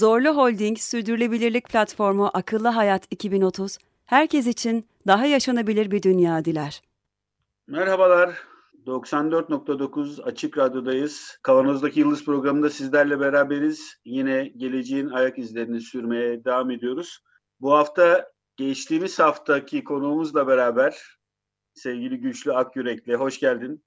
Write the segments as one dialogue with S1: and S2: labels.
S1: Zorlu Holding Sürdürülebilirlik Platformu Akıllı Hayat 2030, herkes için daha yaşanabilir bir dünya diler.
S2: Merhabalar, 94.9 Açık Radyo'dayız. Kavanoz'daki Yıldız programında sizlerle beraberiz. Yine geleceğin ayak izlerini sürmeye devam ediyoruz. Bu hafta geçtiğimiz haftaki konuğumuzla beraber sevgili Güçlü Akyürek'le hoş geldin.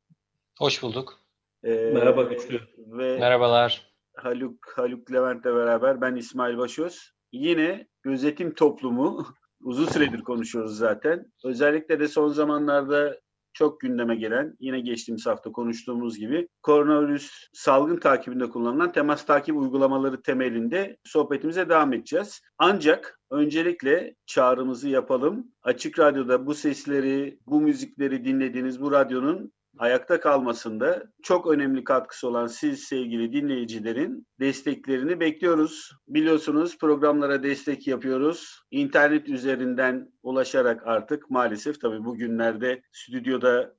S3: Hoş bulduk.
S2: Ee,
S4: Merhaba Güçlü.
S2: Ve
S3: Merhabalar.
S2: Haluk, Haluk Levent'le beraber ben İsmail Başöz. Yine gözetim toplumu uzun süredir konuşuyoruz zaten. Özellikle de son zamanlarda çok gündeme gelen, yine geçtiğimiz hafta konuştuğumuz gibi koronavirüs salgın takibinde kullanılan temas takip uygulamaları temelinde sohbetimize devam edeceğiz. Ancak öncelikle çağrımızı yapalım. Açık Radyo'da bu sesleri, bu müzikleri dinlediğiniz bu radyonun ayakta kalmasında çok önemli katkısı olan siz sevgili dinleyicilerin desteklerini bekliyoruz. Biliyorsunuz programlara destek yapıyoruz. İnternet üzerinden ulaşarak artık maalesef tabii bugünlerde stüdyoda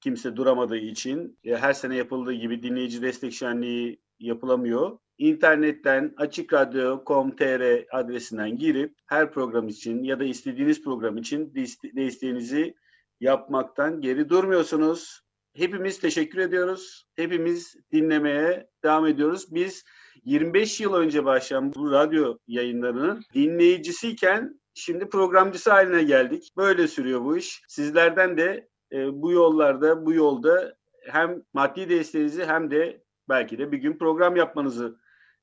S2: kimse duramadığı için e, her sene yapıldığı gibi dinleyici destek şenliği yapılamıyor. İnternetten açıkradyo.com.tr adresinden girip her program için ya da istediğiniz program için desteğinizi yapmaktan geri durmuyorsunuz. Hepimiz teşekkür ediyoruz. Hepimiz dinlemeye devam ediyoruz. Biz 25 yıl önce başlayan bu radyo yayınlarının dinleyicisiyken şimdi programcısı haline geldik. Böyle sürüyor bu iş. Sizlerden de e, bu yollarda, bu yolda hem maddi desteğinizi hem de belki de bir gün program yapmanızı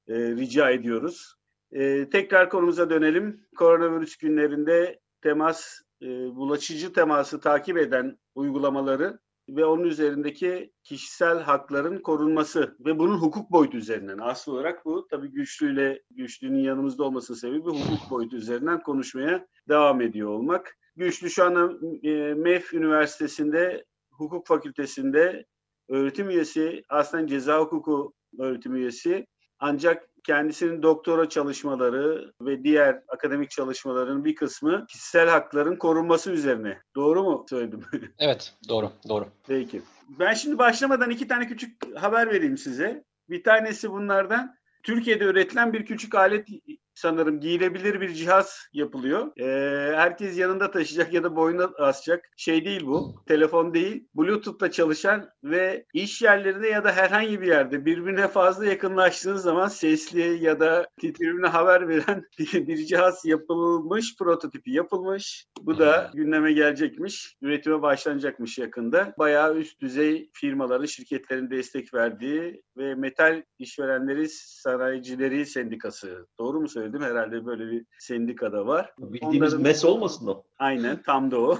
S2: e, rica ediyoruz. E, tekrar konumuza dönelim. Koronavirüs günlerinde temas, e, bulaşıcı teması takip eden uygulamaları ve onun üzerindeki kişisel hakların korunması ve bunun hukuk boyutu üzerinden asıl olarak bu tabii güçlüyle güçlünün yanımızda olmasının sebebi hukuk boyutu üzerinden konuşmaya devam ediyor olmak. Güçlü şu anda e, MEF Üniversitesi'nde hukuk fakültesinde öğretim üyesi aslında ceza hukuku öğretim üyesi ancak kendisinin doktora çalışmaları ve diğer akademik çalışmaların bir kısmı kişisel hakların korunması üzerine. Doğru mu söyledim?
S3: Evet, doğru, doğru.
S2: Peki. Ben şimdi başlamadan iki tane küçük haber vereyim size. Bir tanesi bunlardan Türkiye'de üretilen bir küçük alet sanırım giyilebilir bir cihaz yapılıyor. Ee, herkes yanında taşıyacak ya da boynuna asacak. Şey değil bu. Telefon değil. Bluetooth'ta çalışan ve iş yerlerinde ya da herhangi bir yerde birbirine fazla yakınlaştığınız zaman sesli ya da titremine haber veren bir cihaz yapılmış, prototipi yapılmış. Bu da gündeme gelecekmiş. Üretime başlanacakmış yakında. Bayağı üst düzey firmaların, şirketlerin destek verdiği ve metal işverenleri, sanayicileri sendikası. Doğru mu söyledim? Herhalde böyle bir sendikada var.
S4: Bildiğimiz Onların... MES olmasın o?
S2: Aynen, tam da o.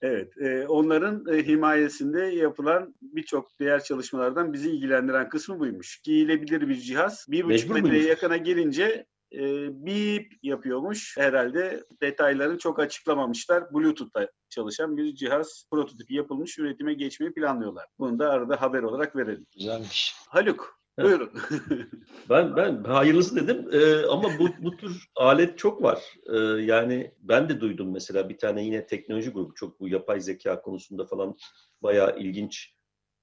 S2: evet, e, onların e, himayesinde yapılan birçok diğer çalışmalardan bizi ilgilendiren kısmı buymuş. Giyilebilir bir cihaz. Bir buçuk metreye yakına gelince e, bip yapıyormuş. Herhalde detaylarını çok açıklamamışlar. Bluetooth'ta çalışan bir cihaz prototipi yapılmış üretime geçmeyi planlıyorlar. Bunu da arada haber olarak verelim.
S3: Güzelmiş.
S2: Haluk Buyurun.
S4: ben ben hayırlısı dedim ee, ama bu bu tür alet çok var. Ee, yani ben de duydum mesela bir tane yine teknoloji grubu çok bu yapay zeka konusunda falan bayağı ilginç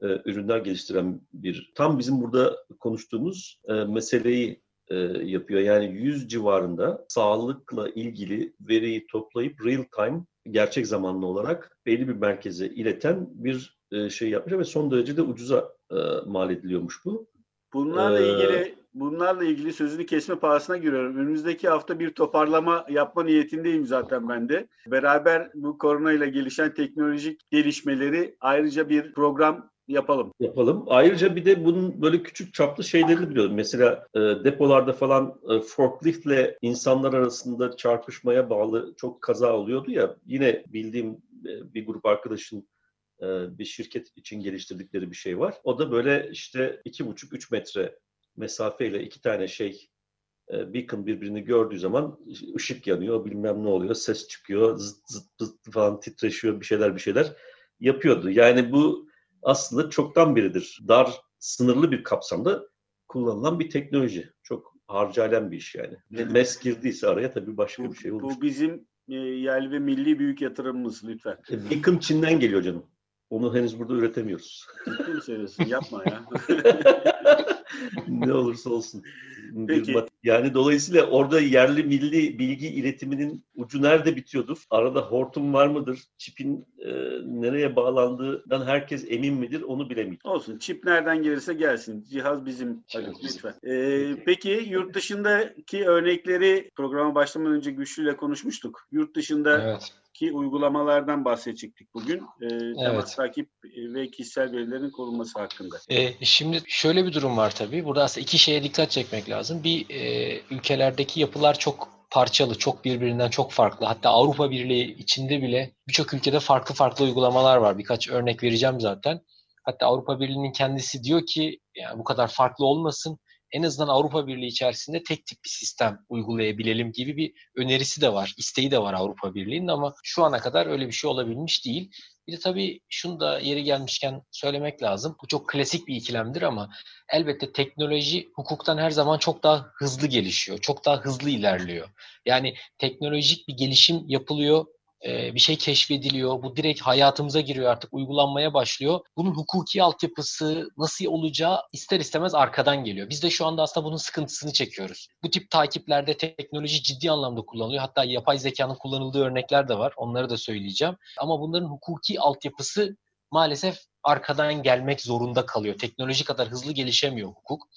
S4: e, ürünler geliştiren bir tam bizim burada konuştuğumuz e, meseleyi e, yapıyor. Yani 100 civarında sağlıkla ilgili veriyi toplayıp real time gerçek zamanlı olarak belli bir merkeze ileten bir e, şey yapmış ve son derece de ucuza e, mal ediliyormuş bu.
S2: Bunlarla ee, ilgili bunlarla ilgili sözünü kesme pahasına giriyorum. Önümüzdeki hafta bir toparlama yapma niyetindeyim zaten ben de. Beraber bu korona ile gelişen teknolojik gelişmeleri ayrıca bir program yapalım.
S4: Yapalım. Ayrıca bir de bunun böyle küçük çaplı şeylerini biliyorum. Mesela e, depolarda falan e, forkliftle insanlar arasında çarpışmaya bağlı çok kaza oluyordu ya. Yine bildiğim e, bir grup arkadaşın bir şirket için geliştirdikleri bir şey var. O da böyle işte iki buçuk üç metre mesafeyle iki tane şey E, beacon birbirini gördüğü zaman ışık yanıyor, bilmem ne oluyor, ses çıkıyor, zıt zıt zıt falan titreşiyor bir şeyler bir şeyler yapıyordu. Yani bu aslında çoktan beridir dar, sınırlı bir kapsamda kullanılan bir teknoloji. Çok harcaylen bir iş yani. MES girdiyse araya tabii başka
S2: Bu,
S4: bir şey olur.
S2: bu bizim e, yerli ve milli büyük yatırımımız lütfen.
S4: E, Beacon Çin'den geliyor canım. Onu henüz burada üretemiyoruz.
S2: Ciddi mi söylüyorsun? Yapma ya.
S4: ne olursa olsun.
S2: Peki.
S4: Yani dolayısıyla orada yerli milli bilgi iletiminin ucu nerede bitiyordur? Arada hortum var mıdır? Çipin e, nereye bağlandığından herkes emin midir? Onu bilemeyeceğim.
S2: Olsun. Çip nereden gelirse gelsin. Cihaz bizim. Hadi
S3: Cihaz bizim.
S2: lütfen. Ee, peki yurt dışındaki örnekleri programa başlamadan önce Güçlü'yle konuşmuştuk. Yurt dışındaki
S3: Evet.
S2: Uygulamalardan bahsedecektik bugün. Ee, temas
S3: Evet.
S2: takip ve kişisel verilerin korunması hakkında.
S3: E, şimdi şöyle bir durum var tabii. Burada aslında iki şeye dikkat çekmek lazım. Bir e, ülkelerdeki yapılar çok parçalı, çok birbirinden çok farklı. Hatta Avrupa Birliği içinde bile birçok ülkede farklı farklı uygulamalar var. Birkaç örnek vereceğim zaten. Hatta Avrupa Birliği'nin kendisi diyor ki yani bu kadar farklı olmasın. En azından Avrupa Birliği içerisinde tek tip bir sistem uygulayabilelim gibi bir önerisi de var, isteği de var Avrupa Birliği'nin ama şu ana kadar öyle bir şey olabilmiş değil. Bir de tabii şunu da yeri gelmişken söylemek lazım. Bu çok klasik bir ikilemdir ama elbette teknoloji hukuktan her zaman çok daha hızlı gelişiyor. Çok daha hızlı ilerliyor. Yani teknolojik bir gelişim yapılıyor. E, Bir şey keşfediliyor. Bu direkt hayatımıza giriyor artık uygulanmaya başlıyor. Bunun hukuki altyapısı nasıl olacağı ister istemez arkadan geliyor. Biz de şu anda aslında bunun sıkıntısını çekiyoruz. Bu tip takiplerde teknoloji ciddi anlamda kullanılıyor. Hatta yapay zekanın kullanıldığı örnekler de var. Onları da söyleyeceğim. Ama bunların hukuki altyapısı maalesef arkadan gelmek zorunda kalıyor. Teknoloji kadar hızlı gelişemiyor hukuk.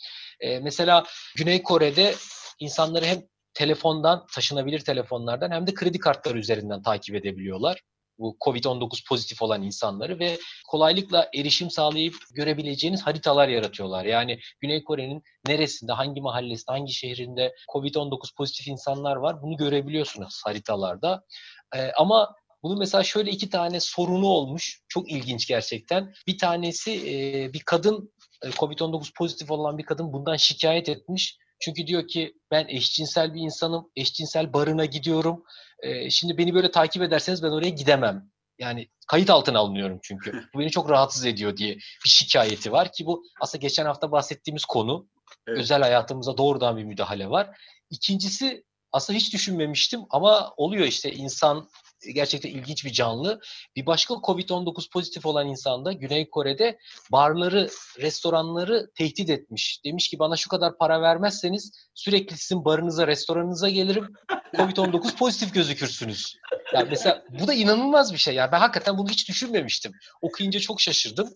S3: Ee, mesela Güney Kore'de insanları hem telefondan, taşınabilir telefonlardan hem de kredi kartları üzerinden takip edebiliyorlar. Bu Covid-19 pozitif olan insanları ve kolaylıkla erişim sağlayıp görebileceğiniz haritalar yaratıyorlar. Yani Güney Kore'nin neresinde, hangi mahallesinde, hangi şehrinde Covid-19 pozitif insanlar var bunu görebiliyorsunuz haritalarda. Ee, ama bunun mesela şöyle iki tane sorunu olmuş. Çok ilginç gerçekten. Bir tanesi e, bir kadın e, Covid-19 pozitif olan bir kadın bundan şikayet etmiş. Çünkü diyor ki ben eşcinsel bir insanım, eşcinsel barına gidiyorum. E, şimdi beni böyle takip ederseniz ben oraya gidemem. Yani kayıt altına alınıyorum çünkü. Bu beni çok rahatsız ediyor diye bir şikayeti var ki bu aslında geçen hafta bahsettiğimiz konu.
S2: Evet.
S3: Özel hayatımıza doğrudan bir müdahale var. İkincisi aslında hiç düşünmemiştim ama oluyor işte insan gerçekten ilginç bir canlı. Bir başka Covid-19 pozitif olan insan da Güney Kore'de barları, restoranları tehdit etmiş. Demiş ki bana şu kadar para vermezseniz sürekli sizin barınıza, restoranınıza gelirim. Covid-19 pozitif gözükürsünüz. Yani mesela bu da inanılmaz bir şey. Yani ben hakikaten bunu hiç düşünmemiştim. Okuyunca çok şaşırdım.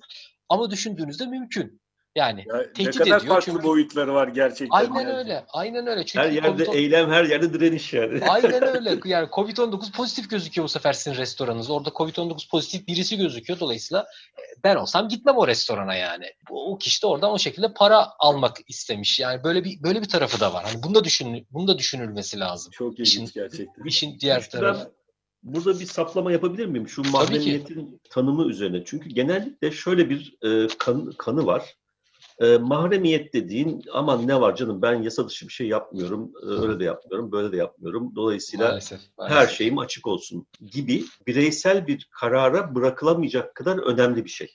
S3: Ama düşündüğünüzde mümkün. Yani
S2: Ya, ne
S3: tehdit
S2: kadar
S3: ediyor
S2: farklı
S3: çünkü-
S2: boyutları var gerçekten.
S3: aynen
S2: yani.
S3: öyle. Aynen öyle. Çünkü
S4: Her yerde
S3: Covid-
S4: eylem, her yerde direniş yani.
S3: Aynen öyle. Yani Covid-19 pozitif gözüküyor bu sefer sizin restoranınız. Orada Covid-19 pozitif birisi gözüküyor. Dolayısıyla e, ben olsam gitmem o restorana yani. O kişi de oradan o şekilde para almak istemiş. Yani böyle bir böyle bir tarafı da var. Hani bunu da düşün bunu da düşünülmesi lazım.
S2: Çok ilginç
S3: İşin-
S2: gerçekten.
S3: İşin diğer
S4: İşte
S3: tarafı.
S4: ben burada bir saplama yapabilir miyim? Şu mahremiyetin tanımı üzerine. Çünkü genellikle şöyle bir e, kan- kanı var. E, mahremiyet dediğin aman ne var canım ben yasa dışı bir şey yapmıyorum. e, öyle de yapmıyorum, böyle de yapmıyorum. Dolayısıyla
S3: Maalesef.
S4: her
S3: maalesef.
S4: şeyim açık olsun gibi bireysel bir karara bırakılamayacak kadar önemli bir şey.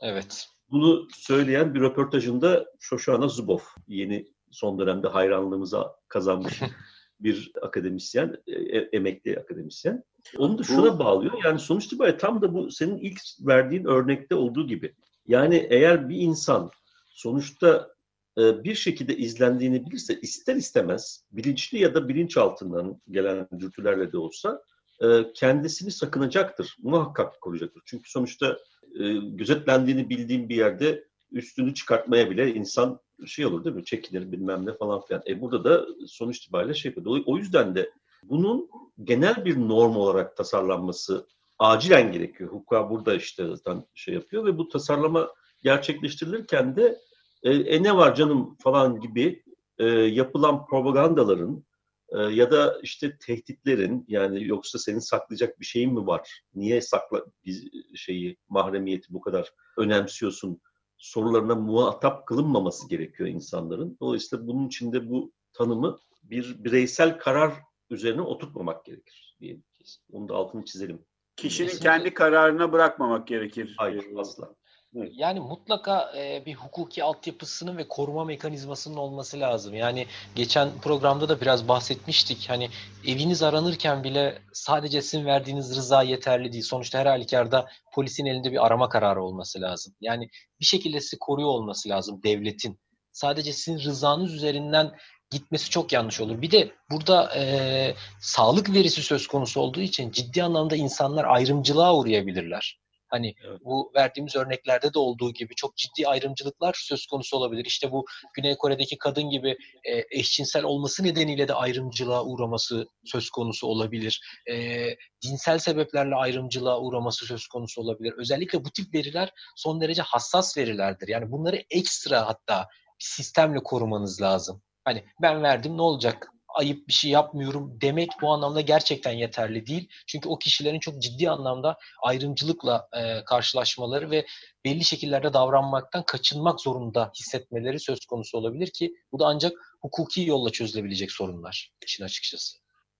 S3: Evet.
S4: Bunu söyleyen bir röportajında Shoshana Zuboff, yeni son dönemde hayranlığımıza kazanmış bir akademisyen, e- emekli akademisyen. Onu da şuna bağlıyor. Yani sonuç itibariyle tam da bu senin ilk verdiğin örnekte olduğu gibi. Yani eğer bir insan sonuçta e, bir şekilde izlendiğini bilirse ister istemez bilinçli ya da bilinçaltından gelen dürtülerle de olsa e, kendisini sakınacaktır. Muhakkak koruyacaktır. Çünkü sonuçta e, gözetlendiğini bildiğim bir yerde üstünü çıkartmaya bile insan şey olur değil mi? Çekinir bilmem ne falan filan. E burada da sonuç itibariyle şey yapıyor. O yüzden de bunun genel bir norm olarak tasarlanması acilen gerekiyor. Hukuka burada işte zaten şey yapıyor ve bu tasarlama gerçekleştirilirken de e, e ne var canım falan gibi e, yapılan propagandaların e, ya da işte tehditlerin yani yoksa senin saklayacak bir şeyin mi var? Niye sakla biz şeyi mahremiyeti bu kadar önemsiyorsun? Sorularına muhatap kılınmaması gerekiyor insanların. Dolayısıyla bunun içinde bu tanımı bir bireysel karar üzerine oturtmamak gerekir diyelim. Onu da altını çizelim.
S2: Kişinin kendi kararına bırakmamak gerekir.
S4: Hayır asla.
S3: Yani mutlaka e, bir hukuki altyapısının ve koruma mekanizmasının olması lazım. Yani geçen programda da biraz bahsetmiştik. Hani eviniz aranırken bile sadece sizin verdiğiniz rıza yeterli değil. Sonuçta her halükarda polisin elinde bir arama kararı olması lazım. Yani bir şekilde sizi koruyor olması lazım devletin. Sadece sizin rızanız üzerinden gitmesi çok yanlış olur. Bir de burada e, sağlık verisi söz konusu olduğu için ciddi anlamda insanlar ayrımcılığa uğrayabilirler. Hani evet. bu verdiğimiz örneklerde de olduğu gibi çok ciddi ayrımcılıklar söz konusu olabilir. İşte bu Güney Kore'deki kadın gibi e, eşcinsel olması nedeniyle de ayrımcılığa uğraması söz konusu olabilir. E, cinsel sebeplerle ayrımcılığa uğraması söz konusu olabilir. Özellikle bu tip veriler son derece hassas verilerdir. Yani bunları ekstra hatta bir sistemle korumanız lazım. Hani ben verdim ne olacak? Ayıp bir şey yapmıyorum demek bu anlamda gerçekten yeterli değil. Çünkü o kişilerin çok ciddi anlamda ayrımcılıkla e, karşılaşmaları ve belli şekillerde davranmaktan kaçınmak zorunda hissetmeleri söz konusu olabilir ki bu da ancak hukuki yolla çözülebilecek sorunlar için açıkçası.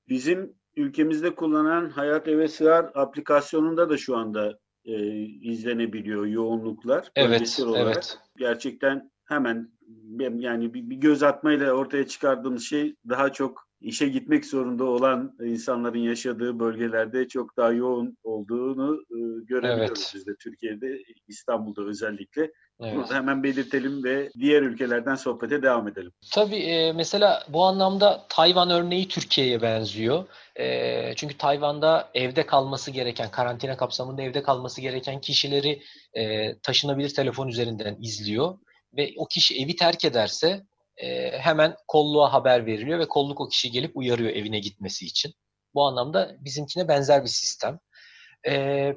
S2: Bizim ülkemizde kullanılan Hayat Eve Sığar aplikasyonunda da şu anda e, izlenebiliyor yoğunluklar.
S3: Evet, olarak. evet.
S2: Gerçekten hemen yani bir, bir göz atmayla ortaya çıkardığımız şey daha çok işe gitmek zorunda olan insanların yaşadığı bölgelerde çok daha yoğun olduğunu e, görebiliyoruz evet. biz de Türkiye'de, İstanbul'da özellikle. Evet. Bunu da hemen belirtelim ve diğer ülkelerden sohbete devam edelim.
S3: Tabii e, mesela bu anlamda Tayvan örneği Türkiye'ye benziyor. E, çünkü Tayvan'da evde kalması gereken, karantina kapsamında evde kalması gereken kişileri e, taşınabilir telefon üzerinden izliyor ve o kişi evi terk ederse e, hemen kolluğa haber veriliyor ve kolluk o kişiyi gelip uyarıyor evine gitmesi için. Bu anlamda bizimkine benzer bir sistem. E,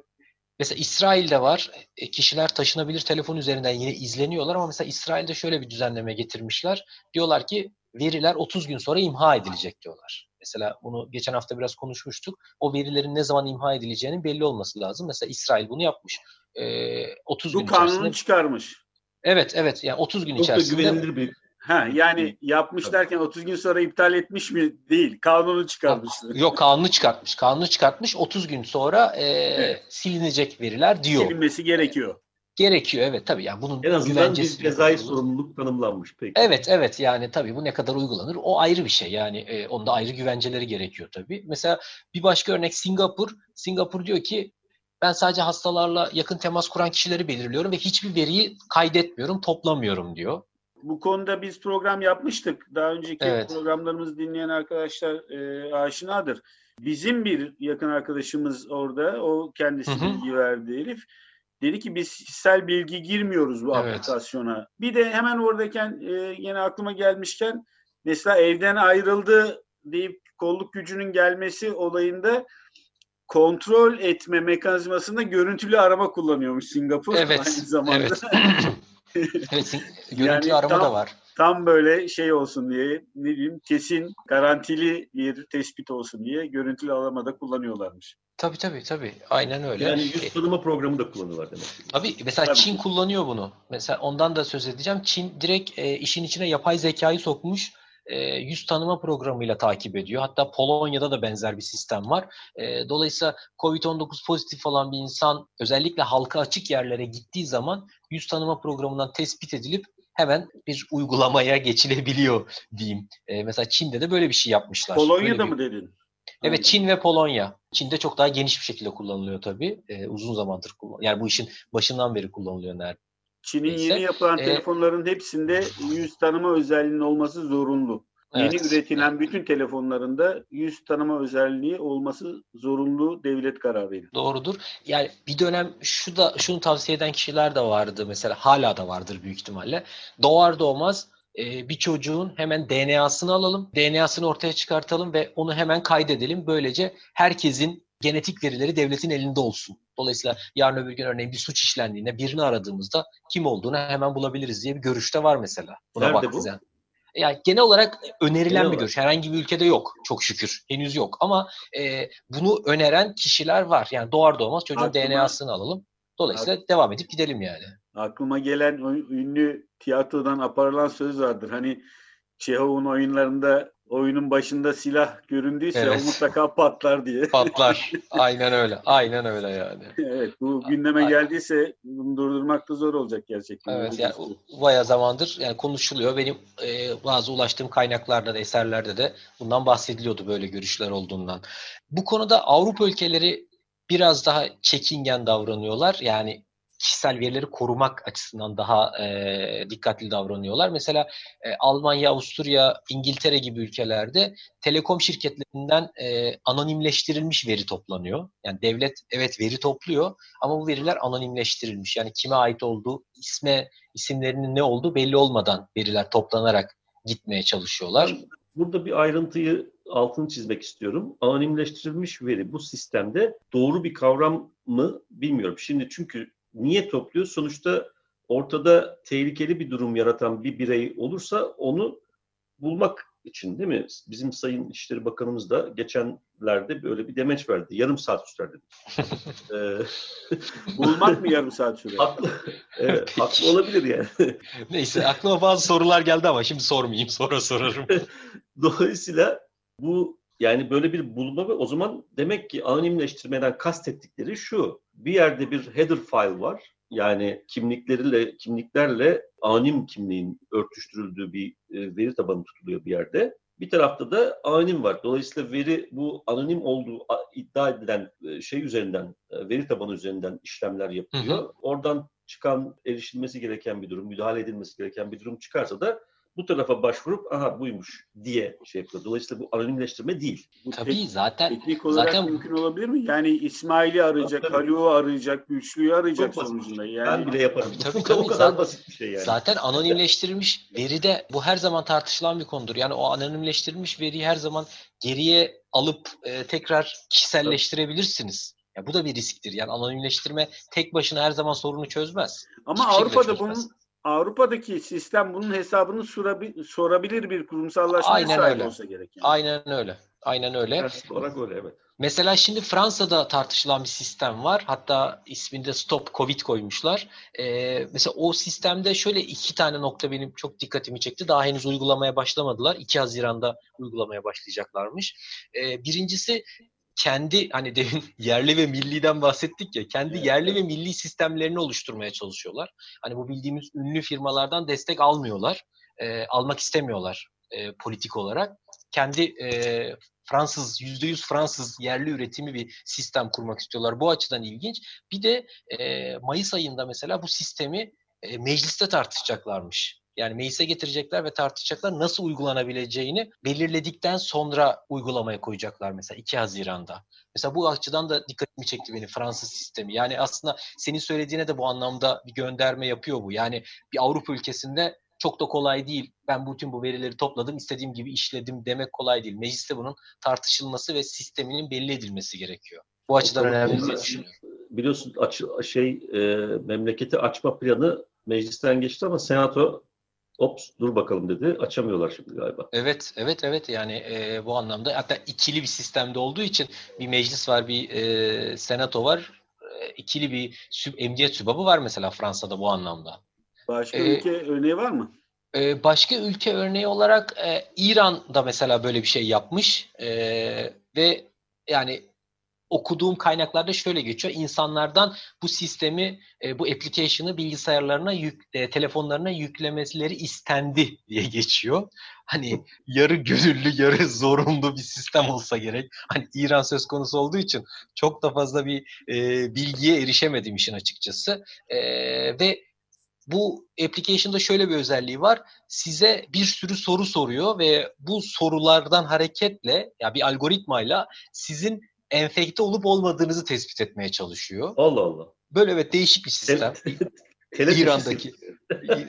S3: mesela İsrail'de var. E, kişiler taşınabilir telefon üzerinden yine izleniyorlar ama mesela İsrail'de şöyle bir düzenleme getirmişler. Diyorlar ki veriler 30 gün sonra imha edilecek diyorlar. Mesela bunu geçen hafta biraz konuşmuştuk. O verilerin ne zaman imha edileceğinin belli olması lazım. Mesela İsrail bunu yapmış. Ee, 30
S2: Bu
S3: gün
S2: kanunu içerisinde... çıkarmış.
S3: Evet evet yani 30 gün Çok içerisinde.
S4: Çok güvenilir bir
S2: Ha, yani yapmış Tabii. derken 30 gün sonra iptal etmiş mi? Değil. Kanunu çıkarmıştı.
S3: Yok kanunu çıkartmış. Kanunu çıkartmış. 30 gün sonra e, evet. silinecek veriler diyor.
S2: Silinmesi gerekiyor.
S3: Gerekiyor evet tabii yani bunun
S4: en azından bir cezai sorumluluk tanımlanmış peki.
S3: Evet evet yani tabii bu ne kadar uygulanır o ayrı bir şey yani e, onda ayrı güvenceleri gerekiyor tabii. Mesela bir başka örnek Singapur. Singapur diyor ki ben sadece hastalarla yakın temas kuran kişileri belirliyorum ve hiçbir veriyi kaydetmiyorum, toplamıyorum diyor.
S2: Bu konuda biz program yapmıştık. Daha önceki evet. programlarımızı dinleyen arkadaşlar e, aşinadır. Bizim bir yakın arkadaşımız orada, o kendisi hı hı. bilgi verdi Elif. Dedi ki biz kişisel bilgi girmiyoruz bu evet. aplikasyona. Bir de hemen oradayken e, yine aklıma gelmişken mesela evden ayrıldı deyip kolluk gücünün gelmesi olayında kontrol etme mekanizmasında görüntülü arama kullanıyormuş Singapur
S3: evet,
S2: aynı zamanda.
S3: Evet. evet görüntülü yani arama
S2: tam,
S3: da var.
S2: Tam böyle şey olsun diye ne diyeyim kesin garantili bir tespit olsun diye görüntülü aramada kullanıyorlarmış.
S3: Tabii tabii tabii. Aynen öyle.
S4: Yani yüz tanıma programı da kullanıyorlar demek.
S3: Tabii mesela tabii. Çin kullanıyor bunu. Mesela ondan da söz edeceğim. Çin direkt e, işin içine yapay zekayı sokmuş e, yüz tanıma programıyla takip ediyor. Hatta Polonya'da da benzer bir sistem var. E, dolayısıyla COVID-19 pozitif olan bir insan özellikle halka açık yerlere gittiği zaman yüz tanıma programından tespit edilip hemen bir uygulamaya geçilebiliyor diyeyim. E, mesela Çin'de de böyle bir şey yapmışlar.
S2: Polonya'da
S3: bir...
S2: mı dedin?
S3: Evet Çin ve Polonya. Çin'de çok daha geniş bir şekilde kullanılıyor tabii. Ee, uzun zamandır kullanılıyor. Yani bu işin başından beri kullanılıyor neredeyse.
S2: Çin'in yeni yapılan ee, telefonların hepsinde yüz tanıma özelliğinin olması zorunlu. Evet. Yeni üretilen bütün telefonlarında yüz tanıma özelliği olması zorunlu devlet kararıydı.
S3: Doğrudur. Yani bir dönem şu da şunu tavsiye eden kişiler de vardı mesela hala da vardır büyük ihtimalle. Doğar doğmaz e, bir çocuğun hemen DNA'sını alalım, DNA'sını ortaya çıkartalım ve onu hemen kaydedelim. Böylece herkesin genetik verileri devletin elinde olsun. Dolayısıyla yarın öbür gün örneğin bir suç işlendiğinde birini aradığımızda kim olduğunu hemen bulabiliriz diye bir görüşte var mesela.
S4: Buna Nerede bu? Yani
S3: yani genel olarak önerilen genel bir görüş. Herhangi bir ülkede yok çok şükür. Henüz yok ama e, bunu öneren kişiler var. Yani doğar doğmaz çocuğun aklıma, DNA'sını alalım. Dolayısıyla ak, devam edip gidelim yani.
S2: Aklıma gelen ünlü tiyatrodan aparılan söz vardır. Hani Çehov'un oyunlarında oyunun başında silah göründüyse
S3: Evet.
S2: o mutlaka patlar diye.
S3: Patlar. Aynen öyle. Aynen öyle yani.
S2: evet bu gündeme
S3: Aynen.
S2: geldiyse bunu durdurmak da zor olacak gerçekten.
S3: Evet yani u- bayağı zamandır yani konuşuluyor. Benim e, bazı ulaştığım kaynaklarda da eserlerde de bundan bahsediliyordu böyle görüşler olduğundan. Bu konuda Avrupa ülkeleri biraz daha çekingen davranıyorlar. Yani kişisel verileri korumak açısından daha e, dikkatli davranıyorlar. Mesela e, Almanya, Avusturya, İngiltere gibi ülkelerde telekom şirketlerinden e, anonimleştirilmiş veri toplanıyor. Yani devlet evet veri topluyor ama bu veriler anonimleştirilmiş. Yani kime ait olduğu, isme isimlerinin ne olduğu belli olmadan veriler toplanarak gitmeye çalışıyorlar.
S4: Burada bir ayrıntıyı altını çizmek istiyorum. Anonimleştirilmiş veri bu sistemde doğru bir kavram mı bilmiyorum. Şimdi çünkü niye topluyor? Sonuçta ortada tehlikeli bir durum yaratan bir birey olursa onu bulmak için değil mi? Bizim Sayın İçişleri Bakanımız da geçenlerde böyle bir demeç verdi. Yarım saat sürer dedi. Ee,
S2: Bulmak mı yarım saat sürer?
S4: haklı, evet, haklı olabilir yani.
S3: Neyse aklıma bazı sorular geldi ama şimdi sormayayım sonra sorarım.
S4: Dolayısıyla bu yani böyle bir bulma ve o zaman demek ki anonimleştirmeden kastettikleri şu. Bir yerde bir header file var. Yani kimlikleriyle kimliklerle anonim kimliğin örtüştürüldüğü bir e, veri tabanı tutuluyor bir yerde. Bir tarafta da anonim var. Dolayısıyla veri bu anonim olduğu iddia edilen e, şey üzerinden, e, veri tabanı üzerinden işlemler yapılıyor. Oradan çıkan erişilmesi gereken bir durum, müdahale edilmesi gereken bir durum çıkarsa da bu tarafa başvurup aha buymuş diye şey yapıyor. Dolayısıyla bu anonimleştirme değil.
S2: Bu
S3: Tabii
S2: tek-
S3: zaten
S2: teknik olarak
S3: zaten-
S2: mümkün olabilir mi? Yani İsmail'i arayacak,
S4: Tabii, tabii.
S2: Haluk'u arayacak, Güçlü'yü arayacak
S4: Çok
S2: sonucunda.
S4: Ben
S2: Yani
S4: bile yaparım.
S3: Tabii,
S4: o
S3: tabii.
S4: kadar
S3: Zaten-
S4: basit bir şey yani.
S3: Zaten anonimleştirilmiş veride bu her zaman tartışılan bir konudur. Yani o anonimleştirilmiş veriyi her zaman geriye alıp e, tekrar kişiselleştirebilirsiniz. Ya bu da bir risktir. Yani anonimleştirme tek başına her zaman sorunu çözmez.
S2: ama
S3: Hiçbir
S2: Avrupa'da
S3: çözmez.
S2: bunun Avrupa'daki sistem bunun hesabını sorabi- sorabilir bir kurumsallaşmaya
S3: Aynen
S2: sahip
S3: öyle.
S2: olsa gerek. yani.
S3: Aynen öyle. Aynen öyle.
S4: Prensip olarak öyle evet.
S3: Mesela şimdi Fransa'da tartışılan bir sistem var. Hatta isminde Stop Covid koymuşlar. Ee, mesela o sistemde şöyle iki tane nokta benim çok dikkatimi çekti. Daha henüz uygulamaya başlamadılar. 2 Haziran'da uygulamaya başlayacaklarmış. Ee, birincisi kendi hani demin yerli ve milliden bahsettik ya kendi yerli ve milli sistemlerini oluşturmaya çalışıyorlar. Hani bu bildiğimiz ünlü firmalardan destek almıyorlar. Ee, almak istemiyorlar e, politik olarak. Kendi e, Fransız, %100 Fransız yerli üretimi bir sistem kurmak istiyorlar. Bu açıdan ilginç. Bir de e, Mayıs ayında mesela bu sistemi e, mecliste tartışacaklarmış. Yani meclise getirecekler ve tartışacaklar nasıl uygulanabileceğini belirledikten sonra uygulamaya koyacaklar mesela 2 Haziran'da. Mesela bu açıdan da dikkatimi çekti benim Fransız sistemi. Yani aslında senin söylediğine de bu anlamda bir gönderme yapıyor bu. Yani bir Avrupa ülkesinde çok da kolay değil. Ben bütün bu verileri topladım, istediğim gibi işledim demek kolay değil. Mecliste bunun tartışılması ve sisteminin belli edilmesi gerekiyor. Bu açıdan
S4: Tabii,
S3: önemli diye düşünüyorum.
S4: Biliyorsun aç, şey e, memleketi açma planı meclisten geçti ama senato ops dur bakalım dedi. Açamıyorlar şimdi galiba.
S3: Evet, evet, evet. Yani e, bu anlamda hatta ikili bir sistemde olduğu için bir meclis var, bir e, senato var. E, ikili bir süb, emniyet sübabı var mesela Fransa'da bu anlamda.
S2: Başka
S3: Ee,
S2: ülke örneği var mı?
S3: Ee, başka ülke örneği olarak e, İran da mesela böyle bir şey yapmış Ee, ve yani okuduğum kaynaklarda şöyle geçiyor. İnsanlardan bu sistemi, e, bu application'ı bilgisayarlarına, yük, e, telefonlarına yüklemeleri istendi diye geçiyor. Hani yarı gönüllü, yarı zorunlu bir sistem olsa gerek. Hani İran söz konusu olduğu için çok da fazla bir e, bilgiye erişemedim işin açıkçası. E, ve bu application'da şöyle bir özelliği var. Size bir sürü soru soruyor ve bu sorulardan hareketle ya bir algoritmayla sizin enfekte olup olmadığınızı tespit etmeye çalışıyor.
S4: Allah Allah.
S3: Böyle evet değişik bir sistem. İran'daki.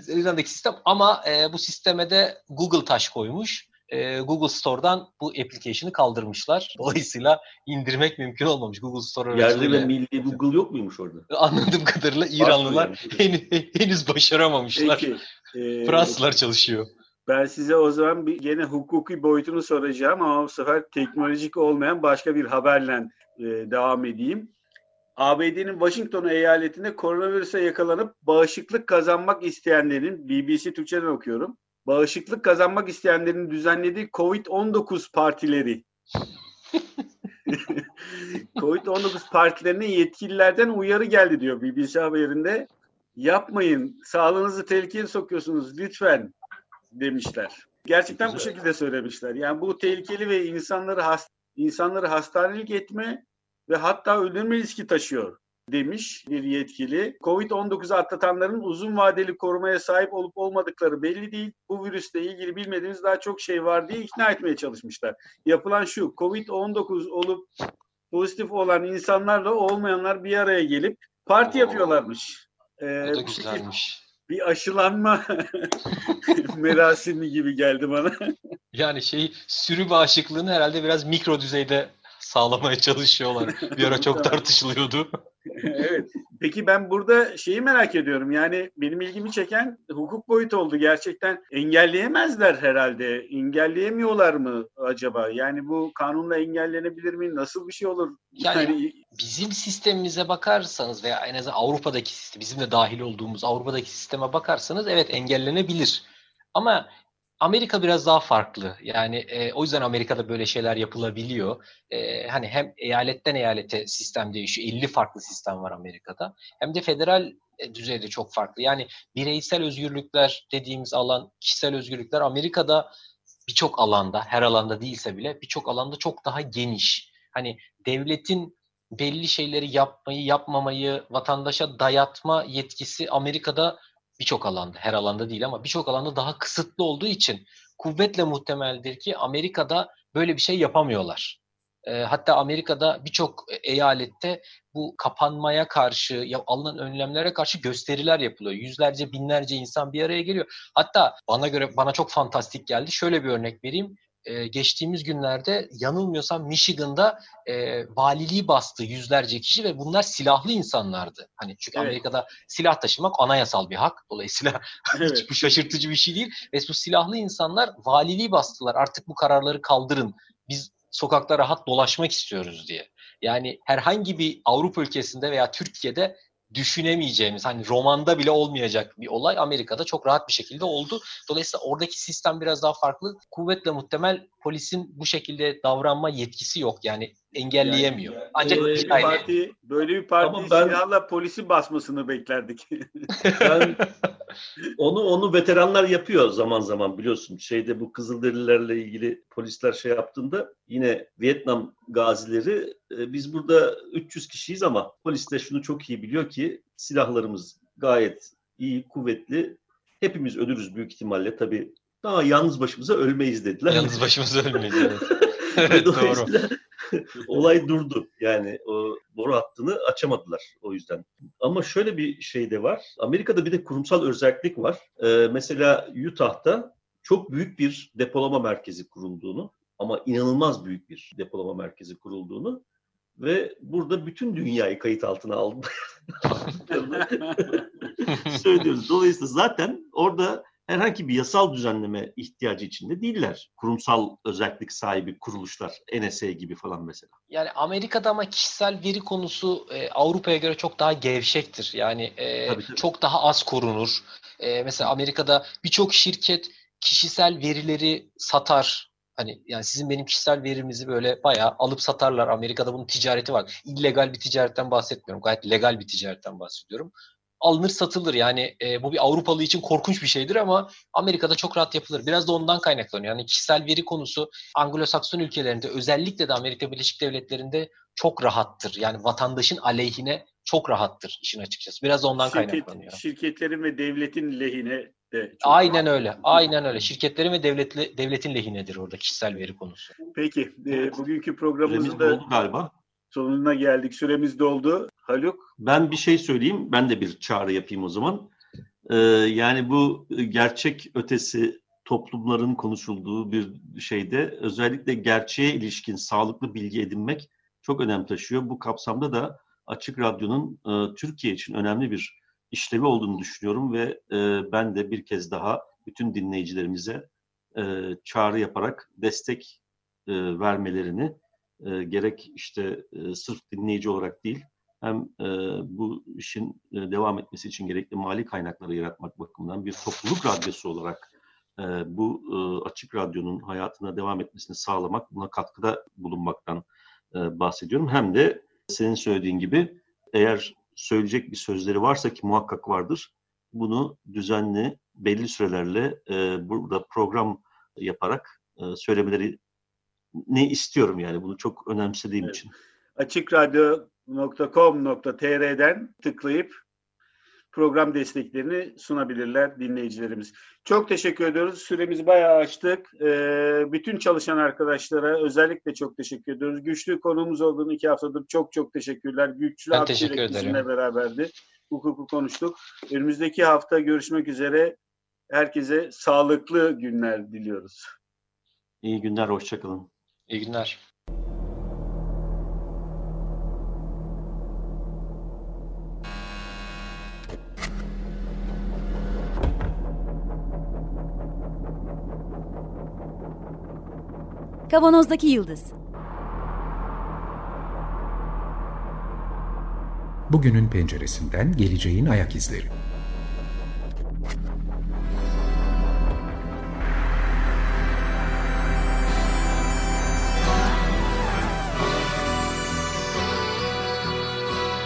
S3: İran'daki sistem ama e, bu sisteme de Google taş koymuş. E, Google Store'dan bu application'ı kaldırmışlar. Dolayısıyla indirmek mümkün olmamış Google Store
S4: Yerli ve milli Google yok muymuş orada?
S3: Anladığım kadarıyla İranlılar henüz, henüz başaramamışlar.
S2: Peki. e,
S3: Fransızlar çalışıyor.
S2: Ben size o zaman bir gene hukuki boyutunu soracağım ama bu sefer teknolojik olmayan başka bir haberle e, devam edeyim. ABD'nin Washington eyaletinde koronavirüse yakalanıp bağışıklık kazanmak isteyenlerin BBC Türkçe'den okuyorum. bağışıklık kazanmak isteyenlerin düzenlediği Covid-19 partileri. Covid-19 partilerine yetkililerden uyarı geldi diyor BBC haberinde. Yapmayın, sağlığınızı tehlikeye sokuyorsunuz lütfen demişler. Gerçekten Güzel. bu şekilde söylemişler. Yani bu tehlikeli ve insanları hast insanları hastanelik etme ve hatta öldürme riski taşıyor demiş bir yetkili. Covid-19'u atlatanların uzun vadeli korumaya sahip olup olmadıkları belli değil. Bu virüsle ilgili bilmediğimiz daha çok şey var diye ikna etmeye çalışmışlar. Yapılan şu, Covid-19 olup pozitif olan insanlarla olmayanlar bir araya gelip parti Oo. yapıyorlarmış.
S3: Ee, o da güzelmiş.
S2: Bir aşılanma merasimi gibi geldi bana.
S3: Yani şey sürü bağışıklığını herhalde biraz mikro düzeyde sağlamaya çalışıyorlar. Bir ara çok tartışılıyordu.
S2: evet. Peki ben burada şeyi merak ediyorum. Yani benim ilgimi çeken hukuk boyutu oldu. Gerçekten engelleyemezler herhalde. Engelleyemiyorlar mı acaba? Yani bu kanunla engellenebilir mi? Nasıl bir şey olur?
S3: Yani, yani bizim sistemimize bakarsanız veya en azından Avrupa'daki sistem, bizim de dahil olduğumuz Avrupa'daki sisteme bakarsanız evet engellenebilir. Ama Amerika biraz daha farklı. Yani e, o yüzden Amerika'da böyle şeyler yapılabiliyor. E, hani hem eyaletten eyalete sistem değişiyor. 50 farklı sistem var Amerika'da. Hem de federal e, düzeyde çok farklı. Yani bireysel özgürlükler dediğimiz alan, kişisel özgürlükler Amerika'da birçok alanda, her alanda değilse bile birçok alanda çok daha geniş. Hani devletin belli şeyleri yapmayı, yapmamayı vatandaşa dayatma yetkisi Amerika'da birçok alanda, her alanda değil ama birçok alanda daha kısıtlı olduğu için kuvvetle muhtemeldir ki Amerika'da böyle bir şey yapamıyorlar. E, hatta Amerika'da birçok eyalette bu kapanmaya karşı, ya alınan önlemlere karşı gösteriler yapılıyor. Yüzlerce, binlerce insan bir araya geliyor. Hatta bana göre bana çok fantastik geldi. Şöyle bir örnek vereyim e, geçtiğimiz günlerde yanılmıyorsam Michigan'da e, valiliği bastı yüzlerce kişi ve bunlar silahlı insanlardı. Hani çünkü evet. Amerika'da silah taşımak anayasal bir hak. Dolayısıyla evet. hiç bu şaşırtıcı bir şey değil. Ve bu silahlı insanlar valiliği bastılar. Artık bu kararları kaldırın. Biz sokakta rahat dolaşmak istiyoruz diye. Yani herhangi bir Avrupa ülkesinde veya Türkiye'de düşünemeyeceğimiz hani romanda bile olmayacak bir olay Amerika'da çok rahat bir şekilde oldu. Dolayısıyla oradaki sistem biraz daha farklı. Kuvvetle muhtemel polisin bu şekilde davranma yetkisi yok. Yani engelleyemiyor. Yani,
S2: Ancak böyle bir parti böyle bir parti ben, silahla polisi basmasını beklerdik.
S4: ben onu onu veteranlar yapıyor zaman zaman biliyorsun. Şeyde bu Kızılderililerle ilgili polisler şey yaptığında yine Vietnam gazileri e, biz burada 300 kişiyiz ama polis de şunu çok iyi biliyor ki silahlarımız gayet iyi, kuvvetli. Hepimiz ölürüz büyük ihtimalle tabii. Daha yalnız başımıza ölmeyiz dediler.
S3: Yalnız başımıza ölmeyiz. evet,
S4: doğru. olay durdu. Yani o boru hattını açamadılar o yüzden. Ama şöyle bir şey de var. Amerika'da bir de kurumsal özellik var. Ee, mesela Utah'ta çok büyük bir depolama merkezi kurulduğunu ama inanılmaz büyük bir depolama merkezi kurulduğunu ve burada bütün dünyayı kayıt altına aldı. söylüyoruz. Dolayısıyla zaten orada herhangi bir yasal düzenleme ihtiyacı içinde değiller. Kurumsal özellik sahibi kuruluşlar, NSA gibi falan mesela.
S3: Yani Amerika'da ama kişisel veri konusu e, Avrupa'ya göre çok daha gevşektir. Yani e, tabii, tabii. çok daha az korunur. E, mesela Amerika'da birçok şirket kişisel verileri satar. Hani yani sizin benim kişisel verimizi böyle bayağı alıp satarlar. Amerika'da bunun ticareti var. İllegal bir ticaretten bahsetmiyorum. Gayet legal bir ticaretten bahsediyorum alınır satılır. Yani e, bu bir Avrupalı için korkunç bir şeydir ama Amerika'da çok rahat yapılır. Biraz da ondan kaynaklanıyor. Yani kişisel veri konusu Anglo-Sakson ülkelerinde özellikle de Amerika Birleşik Devletleri'nde çok rahattır. Yani vatandaşın aleyhine çok rahattır işin açıkçası. Biraz da ondan Şirket, kaynaklanıyor.
S2: Şirketlerin ve devletin lehine de
S3: çok Aynen rahat. öyle. Aynen öyle. Şirketlerin ve devletli, devletin lehinedir orada kişisel veri konusu.
S2: Peki. E, bugünkü programımızda galiba sonuna geldik. Süremiz doldu. Haluk?
S4: Ben bir şey söyleyeyim. Ben de bir çağrı yapayım o zaman. Ee, yani bu gerçek ötesi toplumların konuşulduğu bir şeyde özellikle gerçeğe ilişkin sağlıklı bilgi edinmek çok önem taşıyor. Bu kapsamda da Açık Radyo'nun e, Türkiye için önemli bir işlevi olduğunu düşünüyorum ve e, ben de bir kez daha bütün dinleyicilerimize e, çağrı yaparak destek vermelerini e, gerek işte e, sırf dinleyici olarak değil hem e, bu işin e, devam etmesi için gerekli mali kaynakları yaratmak bakımından bir topluluk radyosu olarak e, bu e, açık radyonun hayatına devam etmesini sağlamak, buna katkıda bulunmaktan e, bahsediyorum. Hem de senin söylediğin gibi eğer söyleyecek bir sözleri varsa ki muhakkak vardır, bunu düzenli, belli sürelerle e, burada program yaparak e, söylemeleri ne istiyorum yani bunu çok önemsediğim evet. için.
S2: Açıkradyo.com.tr'den tıklayıp program desteklerini sunabilirler dinleyicilerimiz. Çok teşekkür ediyoruz. Süremizi bayağı açtık. Ee, bütün çalışan arkadaşlara özellikle çok teşekkür ediyoruz. Güçlü konuğumuz olduğunu iki haftadır çok çok teşekkürler. Güçlü
S3: ben teşekkür ederim.
S2: beraberdi. Hukuku konuştuk. Önümüzdeki hafta görüşmek üzere. Herkese sağlıklı günler diliyoruz.
S4: İyi günler, hoşçakalın.
S3: İyi günler.
S5: Kavanozdaki Yıldız
S6: Bugünün penceresinden geleceğin ayak izleri.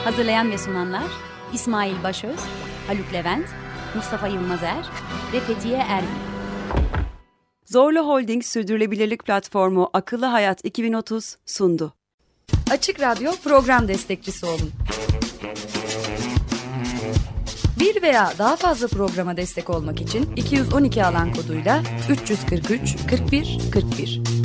S5: Hazırlayan ve sunanlar İsmail Başöz, Haluk Levent, Mustafa Yılmazer ve Fethiye Erbil.
S1: Zorlu Holding Sürdürülebilirlik Platformu Akıllı Hayat 2030 sundu.
S7: Açık Radyo program destekçisi olun. Bir veya daha fazla programa destek olmak için 212 alan koduyla 343 41 41